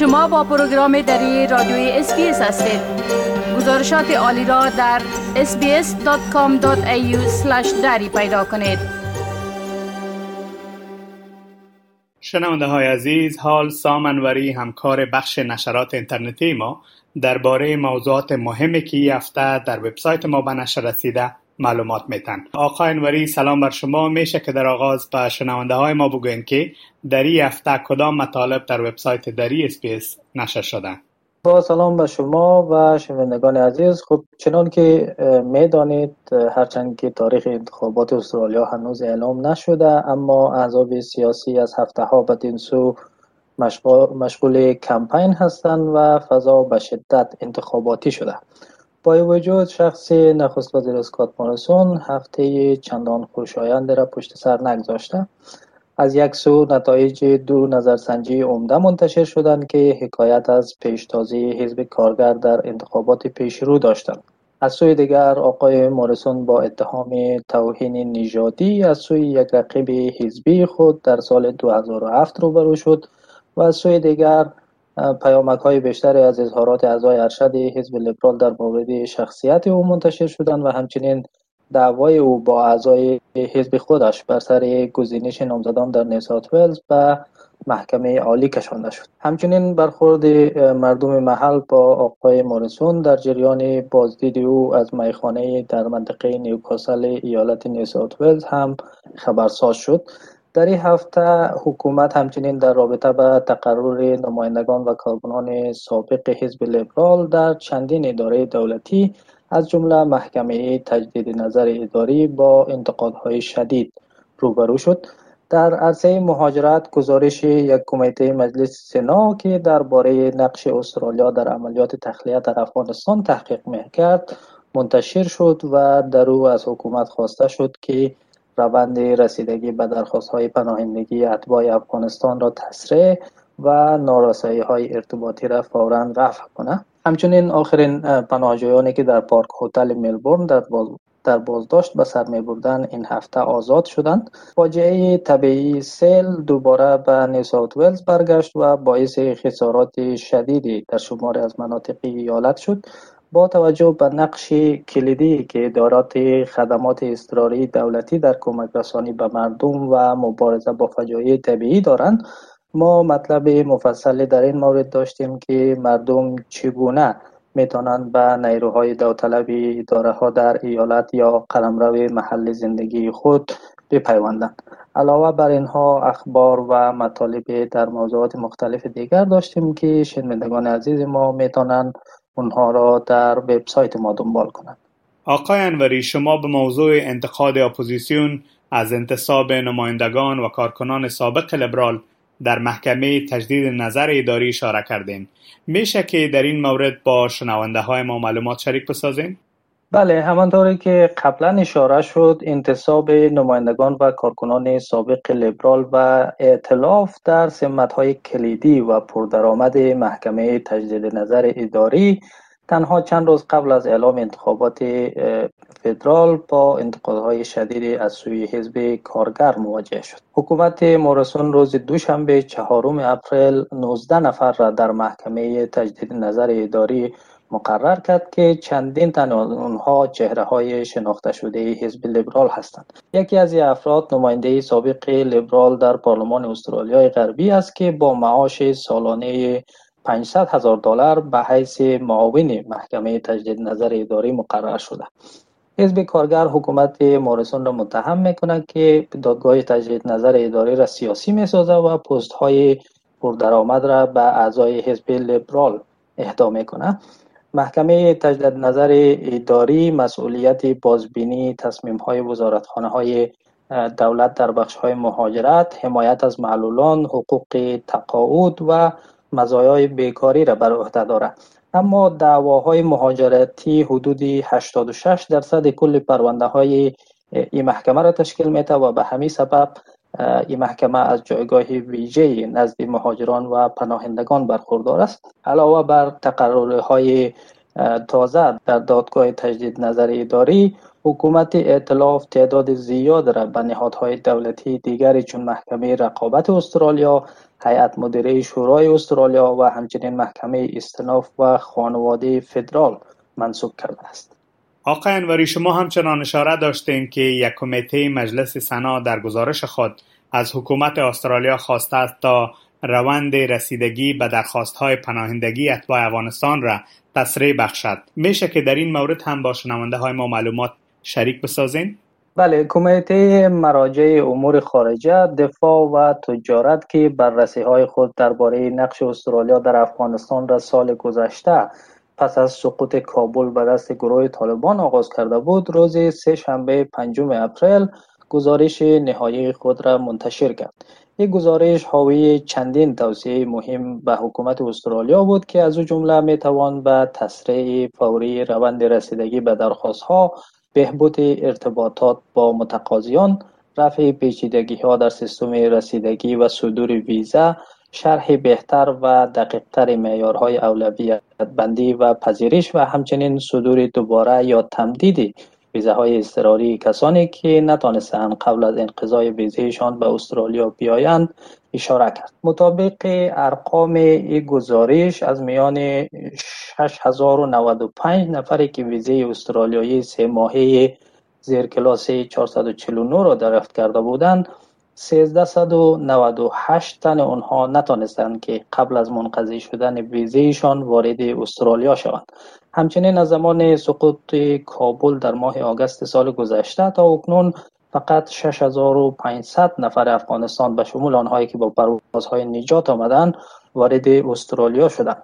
شما با پروگرام دری رادیوی SBS هستید. گزارشات عالی را در sbs.com.au دری پیدا کنید. شنونده های عزیز حالا سام انوری همکار بخش نشرات اینترنتی ما درباره موضوعات مهمی که هفته در وبسایت ما به نشر رسیده معلومات میتن. آقای انوری سلام بر شما. میشه که در آغاز به شنونده های ما بگوین که در این هفته کدام مطالب در وبسایت دری اسپیس نشر شده؟ با سلام به شما و شنوندگان عزیز. خب چنان که می‌دانید هرچند که تاریخ انتخابات استرالیا هنوز اعلام نشده اما احزاب سیاسی از هفته ها بدین سو مشغول کمپین هستند و فضا به شدت انتخاباتی شده. با وجود شخص نخست وزیر اسکات مارسون هفته چندان خوشایند را پشت سر نگذاشته. از یک سو نتایج دو نظرسنجی عمده منتشر شدند که حکایت از پیشتازی حزب کارگر در انتخابات پیشرو داشتند. از سوی دیگر آقای مارسون با اتهام توهین نژادی از سوی یک رقیب حزبی خود در سال 2007 روبرو شد و از سوی دیگر پیامک های بیشتری از اظهارات اعضای ارشد حزب لیبرال در مورد شخصیت او منتشر شدند و همچنین دعوای او با اعضای حزب خودش بر سر گزینش نامزدان در نیسات ولز به محکمه عالی کشانده شد. همچنین برخورد مردم محل با آقای مورسون در جریان بازدید او از میخانه در منطقه نیوکاسل ایالت نیسات ولز هم خبرساز شد. در این هفته حکومت همچنین در رابطه به تقرر نمایندگان و کارکنان سابق حزب لیبرال در چندین اداره دولتی از جمله محکمه تجدید نظر اداری با انتقادهای شدید روبرو شد. در عرصه مهاجرت گزارش یک کمیته مجلس سنا که درباره نقش استرالیا در عملیات تخلیه در افغانستان تحقیق می‌کرد منتشر شد و در او از حکومت خواسته شد که روند رسیدگی به درخواست های پناهندگی اتباع افغانستان را تسریع و نارسایی های ارتباطی را فورا رفع کنه. همچنین آخرین پناهجویانی که در پارک هتل ملبورن در باز در بازداشت به سر می بردن این هفته آزاد شدند. فاجعه طبیعی سیل دوباره به نیساوت ولز برگشت و باعث خسارات شدیدی در شمار از مناطق ایالت شد. با توجه به نقش کلیدی که ادارات خدمات اضطراری دولتی در کمک رسانی به مردم و مبارزه با فجایع طبیعی دارند ما مطلب مفصلی در این مورد داشتیم که مردم چگونه می‌تونند به نیروهای داوطلبی اداره ها در ایالت یا قلمرو محل زندگی خود بپیوندند. علاوه بر اینها اخبار و مطالب در موضوعات مختلف دیگر داشتیم که شنوندگان عزیز ما می‌تونند اونها را در وبسایت ما دنبال کنند آقای انوری شما به موضوع انتقاد اپوزیسیون از انتصاب نمایندگان و کارکنان سابق لیبرال در محکمه تجدید نظر اداری اشاره کردین میشه که در این مورد با شنونده های ما معلومات شریک بسازین؟ بله همانطوری که قبلا اشاره شد انتصاب نمایندگان و کارکنان سابق لیبرال و اعتلاف در سمت های کلیدی و پردرآمد محکمه تجدید نظر اداری. تنها چند روز قبل از اعلام انتخابات فدرال با انتقادهای شدید از سوی حزب کارگر مواجه شد. حکومت مورسون روز دوشنبه چهارم اپریل 19 نفر را در محکمه تجدید نظر اداری مقرر کرد که چندین تن اونها چهره های شناخته شده حزب لیبرال هستند. یکی از این افراد نماینده سابق لیبرال در پارلمان استرالیای غربی است که با معاش سالانه 500 هزار دلار به حیث معاون محکمه تجدید نظر اداری مقرر شده. حزب کارگر حکومت مورسون را متهم می‌کنه که دادگاه تجدید نظر اداری را سیاسی می‌سازه و پست های پردرآمد را به اعضای حزب لیبرال اهدا می‌کنه محکمه تجدید نظر اداری مسئولیت بازبینی تصمیم های وزارتخانه های دولت در بخش های مهاجرت حمایت از معلولان حقوق تقاعد و مزایای بیکاری را بر عهده دارد. اما دعواهای مهاجرتی حدودی 86 درصد کل پرونده های این محکمه را تشکیل میده و به همین سبب این محکمه از جایگاه ویژه نزد مهاجران و پناهندگان برخوردار است علاوه بر تقررهای تازه در دادگاه تجدید نظر اداری حکومت ائتلاف تعداد زیاد را به نهادهای دولتی دیگری چون محکمه رقابت استرالیا، هیئت مدیره شورای استرالیا و همچنین محکمه استناف و خانواده فدرال منصوب کرده است. آقای انوری شما همچنان اشاره داشتین که یک کمیته مجلس سنا در گزارش خود از حکومت استرالیا خواسته است تا روند رسیدگی به های پناهندگی اتباع افغانستان را تسریع بخشد میشه که در این مورد هم با شنونده های ما معلومات شریک بسازین؟ بله کمیته مراجع امور خارجه دفاع و تجارت که بررسی های خود درباره نقش استرالیا در افغانستان را سال گذشته پس از سقوط کابل به دست گروه طالبان آغاز کرده بود روز سه شنبه پنجم اپریل گزارش نهایی خود را منتشر کرد. این گزارش حاوی چندین توصیه مهم به حکومت استرالیا بود که از او جمله می توان به تسریع فوری روند رسیدگی به درخواست ها بهبود ارتباطات با متقاضیان رفع پیچیدگی ها در سیستم رسیدگی و صدور ویزا شرح بهتر و دقیقتر معیارهای اولویت بندی و پذیرش و همچنین صدور دوباره یا تمدید ویزاهای اضطراری. کسانی که نتانستند قبل از انقضای ویزهشان به استرالیا بیایند اشاره کرد. مطابق ارقام این گزارش از میان 6095 نفری که ویزه استرالیایی سه ماهه زیر کلاس 449 را دریافت کرده بودند 1398 تن آنها نتانستند که قبل از منقضی شدن ویزهشان وارد استرالیا شوند. همچنین از زمان سقوط کابل در ماه آگست سال گذشته تا اکنون فقط 6500 نفر افغانستان به شمول آنهایی که با پروازهای نجات آمدن وارد استرالیا شدند.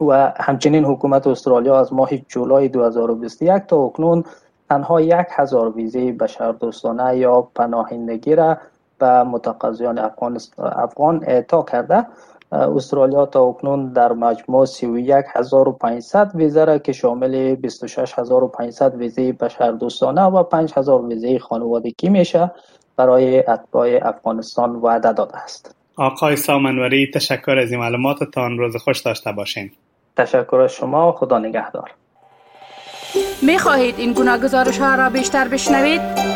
و همچنین حکومت استرالیا از ماه جولای 2021 تا اکنون تنها یک هزار ویزه بشردوستانه یا پناهندگی را به متقاضیان افغان, افغان اعطا کرده استرالیا تا اکنون در مجموع 31500 ویزه را که شامل 26500 ویزه بشردوستانه و 5000 ویزه خانوادگی میشه برای اتباع افغانستان وعده داده است. آقای سامنوری تشکر از این معلوماتتان. روز خوش داشته باشین. تشکر از شما. خدا نگهدار. می خواهید این گناه گزارش ها را بیشتر بشنوید؟